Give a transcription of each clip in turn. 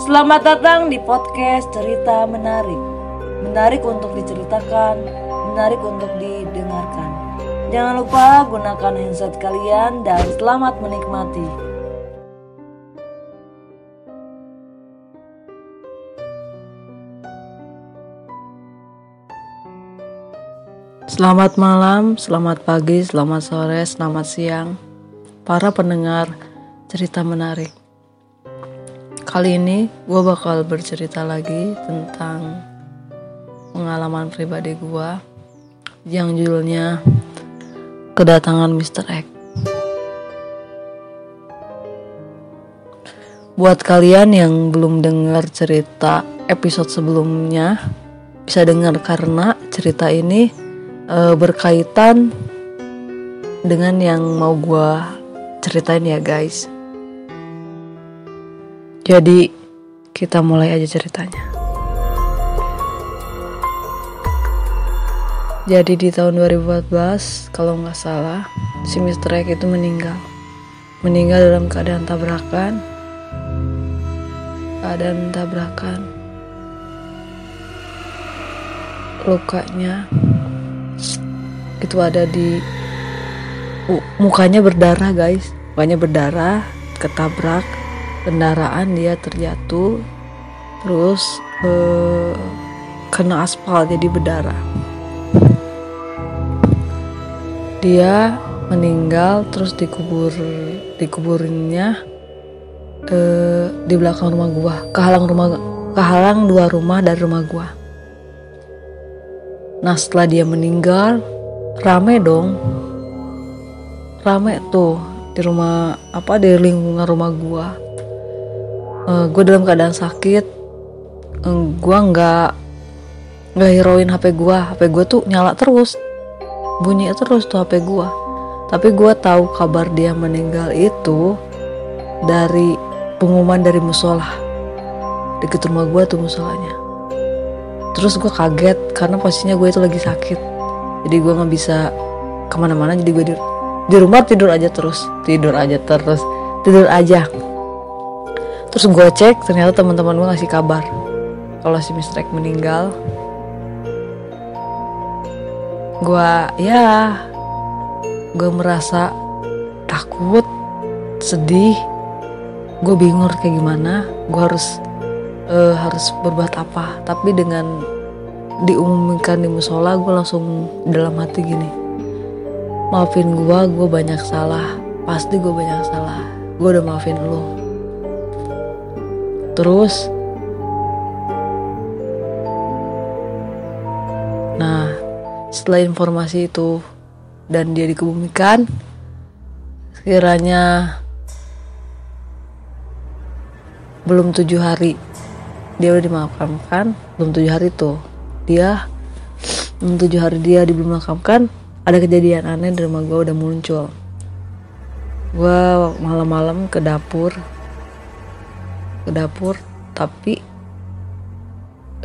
Selamat datang di podcast Cerita Menarik. Menarik untuk diceritakan, menarik untuk didengarkan. Jangan lupa gunakan handset kalian dan selamat menikmati. Selamat malam, selamat pagi, selamat sore, selamat siang, para pendengar cerita menarik. Kali ini gue bakal bercerita lagi tentang pengalaman pribadi gue yang judulnya Kedatangan Mr. X. Buat kalian yang belum dengar cerita episode sebelumnya, bisa dengar karena cerita ini e, berkaitan dengan yang mau gue ceritain ya guys. Jadi kita mulai aja ceritanya. Jadi di tahun 2014 kalau nggak salah si Mr. X itu meninggal. Meninggal dalam keadaan tabrakan. Keadaan tabrakan. Lukanya itu ada di mukanya berdarah guys mukanya berdarah ketabrak kendaraan dia terjatuh terus eh, kena aspal jadi berdarah. Dia meninggal terus dikubur dikuburinnya eh, di belakang rumah gua. Kehalang rumah kehalang dua rumah dari rumah gua. Nah setelah dia meninggal rame dong. Rame tuh di rumah apa di lingkungan rumah gua uh, gua dalam keadaan sakit. Uh, gua nggak nggak heroin hp gua. Hp gua tuh nyala terus. Bunyi terus tuh hp gua. Tapi gua tahu kabar dia meninggal itu dari pengumuman dari musola. Deket rumah gua tuh musolanya. Terus gua kaget karena posisinya gue itu lagi sakit. Jadi gue nggak bisa ke mana-mana jadi gue di, di rumah tidur aja terus tidur aja terus tidur aja terus gue cek ternyata teman-teman gue ngasih kabar kalau si Mr. X meninggal. Gue ya gue merasa takut sedih. Gue bingung kayak gimana. Gue harus uh, harus berbuat apa. Tapi dengan diumumkan di musola gue langsung dalam hati gini maafin gue gue banyak salah. Pasti gue banyak salah. Gue udah maafin lo terus. Nah setelah informasi itu dan dia dikebumikan sekiranya belum tujuh hari dia udah dimakamkan belum tujuh hari tuh dia tujuh hari dia di belum makamkan ada kejadian aneh di rumah gue udah muncul. Gue malam-malam ke dapur ke dapur tapi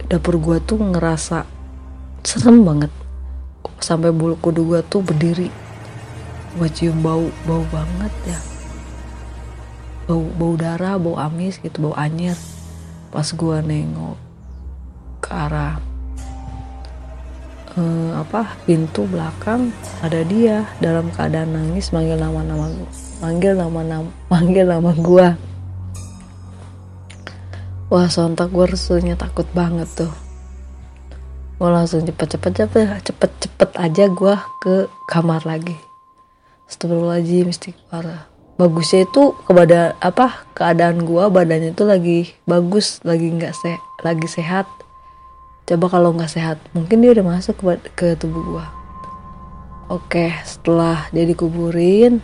dapur gue tuh ngerasa serem banget. Sampai bulu kudu gue tuh berdiri. Gue cium bau bau banget ya. Bau bau darah bau amis gitu bau anyir. Pas gue nengok ke arah uh, apa pintu belakang ada dia dalam keadaan nangis manggil nama nama manggil nama nama manggil nama gue wah sontak gue rasanya takut banget tuh. Gue langsung cepet cepet cepet cepet cepet aja gue ke kamar lagi. Astagfirullahaladzim istighfar. Bagusnya itu kepada apa keadaan gue badannya itu lagi bagus lagi nggak se lagi sehat. Coba kalau nggak sehat mungkin dia udah masuk ke, ke tubuh gua. Oke setelah dia dikuburin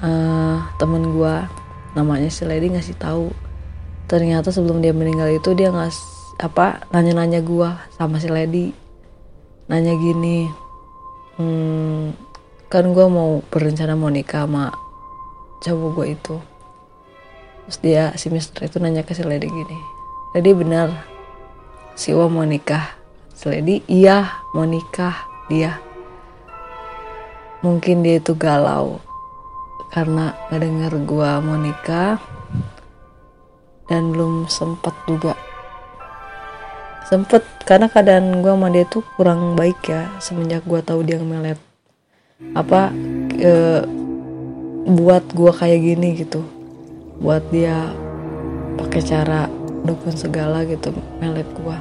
uh, temen gua namanya si Lady ngasih tahu ternyata sebelum dia meninggal itu dia nggak apa nanya-nanya gua sama si Lady. Nanya gini hmm, kan gua mau berencana mau nikah sama cowok gua itu. Terus dia si Mister itu nanya ke si Lady gini Lady benar si Wa mau nikah? Seledi iya mau nikah dia. Mungkin dia itu galau karena ngedenger gua mau nikah dan belum sempat juga. Sempet karena keadaan gue sama dia tuh kurang baik ya semenjak gue tahu dia melet apa e, buat gue kayak gini gitu. Buat dia pakai cara dukun segala gitu melet gue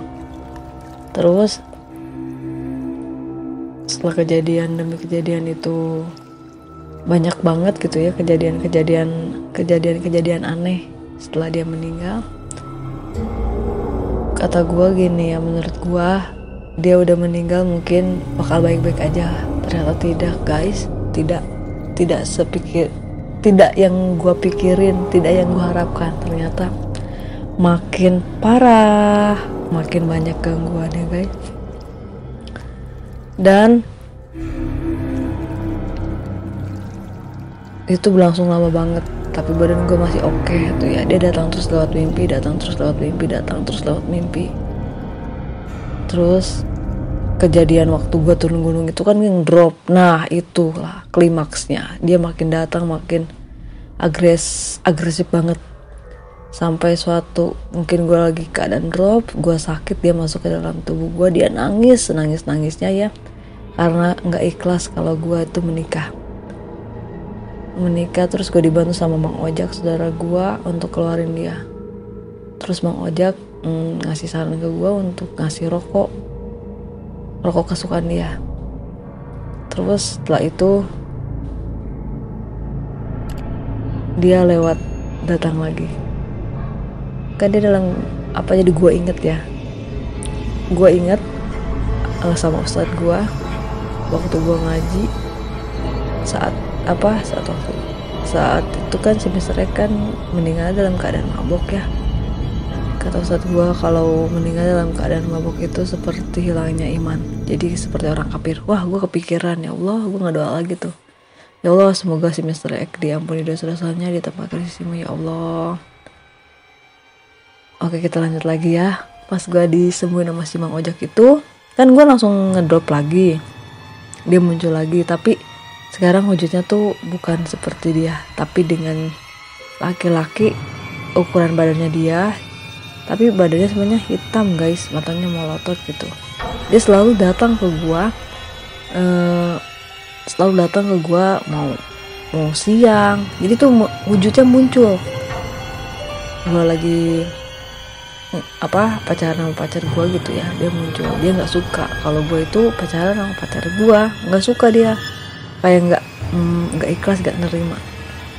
terus setelah kejadian demi kejadian itu banyak banget gitu ya kejadian-kejadian kejadian-kejadian aneh setelah dia meninggal kata gue gini ya menurut gue dia udah meninggal mungkin bakal baik-baik aja ternyata tidak guys. Tidak tidak sepikir tidak yang gue pikirin tidak yang gue harapkan. Ternyata makin parah makin banyak gangguan ya guys. Dan itu berlangsung lama banget tapi badan gue masih oke okay, tuh ya. Dia datang terus lewat mimpi datang terus lewat mimpi datang terus lewat mimpi. Terus kejadian waktu gue turun gunung itu kan yang drop. Nah itulah klimaksnya. Dia makin datang makin agres agresif banget. Sampai suatu mungkin gue lagi keadaan drop gue sakit dia masuk ke dalam tubuh gue dia nangis nangis nangisnya ya. Karena nggak ikhlas kalau gue itu menikah menikah terus gue dibantu sama Bang Ojak saudara gue untuk keluarin dia. Terus Bang Ojak mm, ngasih saran ke gue untuk ngasih rokok. Rokok kesukaan dia. Terus setelah itu dia lewat datang lagi. Kan dia dalam apa jadi gue inget ya? Gue inget uh, sama ustadz gue waktu gue ngaji saat apa saat waktu saat itu kan si Mister kan meninggal dalam keadaan mabok ya. Kata Ustadz gue kalau meninggal dalam keadaan mabok itu seperti hilangnya iman. Jadi seperti orang kafir wah gue kepikiran ya Allah gue nggak doa lagi tuh. Ya Allah semoga si Mister X diampuni dosa-dosanya di sini ya Allah. Oke kita lanjut lagi ya. Pas gue disembuhin sama si Mang Ojek itu kan gue langsung ngedrop lagi. Dia muncul lagi tapi sekarang wujudnya tuh bukan seperti dia tapi dengan laki-laki ukuran badannya dia tapi badannya sebenarnya hitam guys. Matanya melotot gitu. Dia selalu datang ke gua uh, selalu datang ke gua mau mau siang. Jadi tuh wujudnya muncul. Gua lagi apa pacaran sama pacar gua gitu ya. Dia muncul. Dia nggak suka. Kalau gua itu pacaran sama pacar gua. Nggak suka dia kayak nggak mm, nggak mm, ikhlas nggak nerima.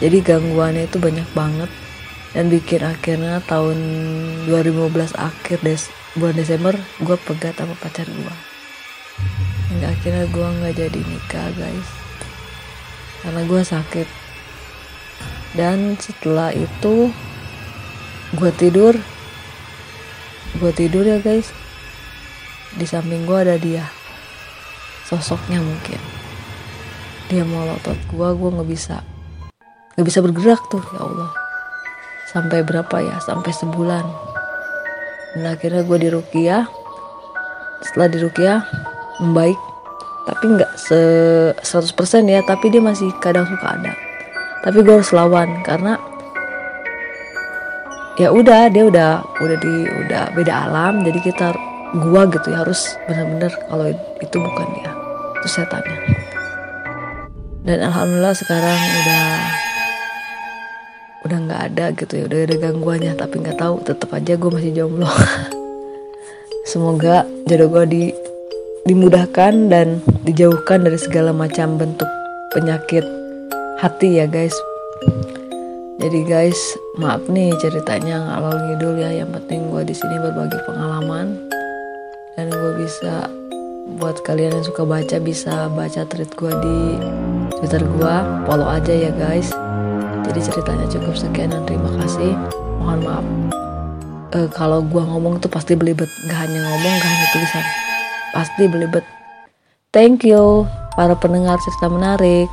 Jadi gangguannya itu banyak banget. Dan bikin akhirnya tahun 2015 akhir des bulan Desember gue pegat sama pacar gue hingga akhirnya gue nggak jadi nikah guys. Karena gue sakit. Dan setelah itu gue tidur. Gue tidur ya guys. Di samping gue ada dia. Sosoknya mungkin dia mau lotot gua gua nggak bisa. Nggak bisa bergerak tuh ya Allah. Sampai berapa ya? Sampai sebulan. Dan akhirnya gue di Rukia setelah di Rukia membaik. Tapi nggak se 100% ya tapi dia masih kadang suka ada. Tapi gue harus lawan karena ya udah dia udah udah di udah beda alam. Jadi kita gua gitu ya harus benar-benar kalau itu bukan dia itu setannya dan alhamdulillah sekarang udah udah nggak ada gitu ya. Udah ada gangguannya tapi nggak tahu tetap aja gue masih jomblo. Semoga jodoh gue di dimudahkan dan dijauhkan dari segala macam bentuk penyakit hati ya guys. Jadi guys maaf nih ceritanya ngalor ngidul ya. Yang penting gue di sini berbagi pengalaman dan gue bisa buat kalian yang suka baca bisa baca tweet gue di Twitter gua. Follow aja ya guys. Jadi ceritanya cukup sekian dan terima kasih. Mohon maaf. Uh, kalau gua ngomong tuh pasti belibet. Gak hanya ngomong gak hanya tulisan. Pasti belibet. Thank you para pendengar cerita menarik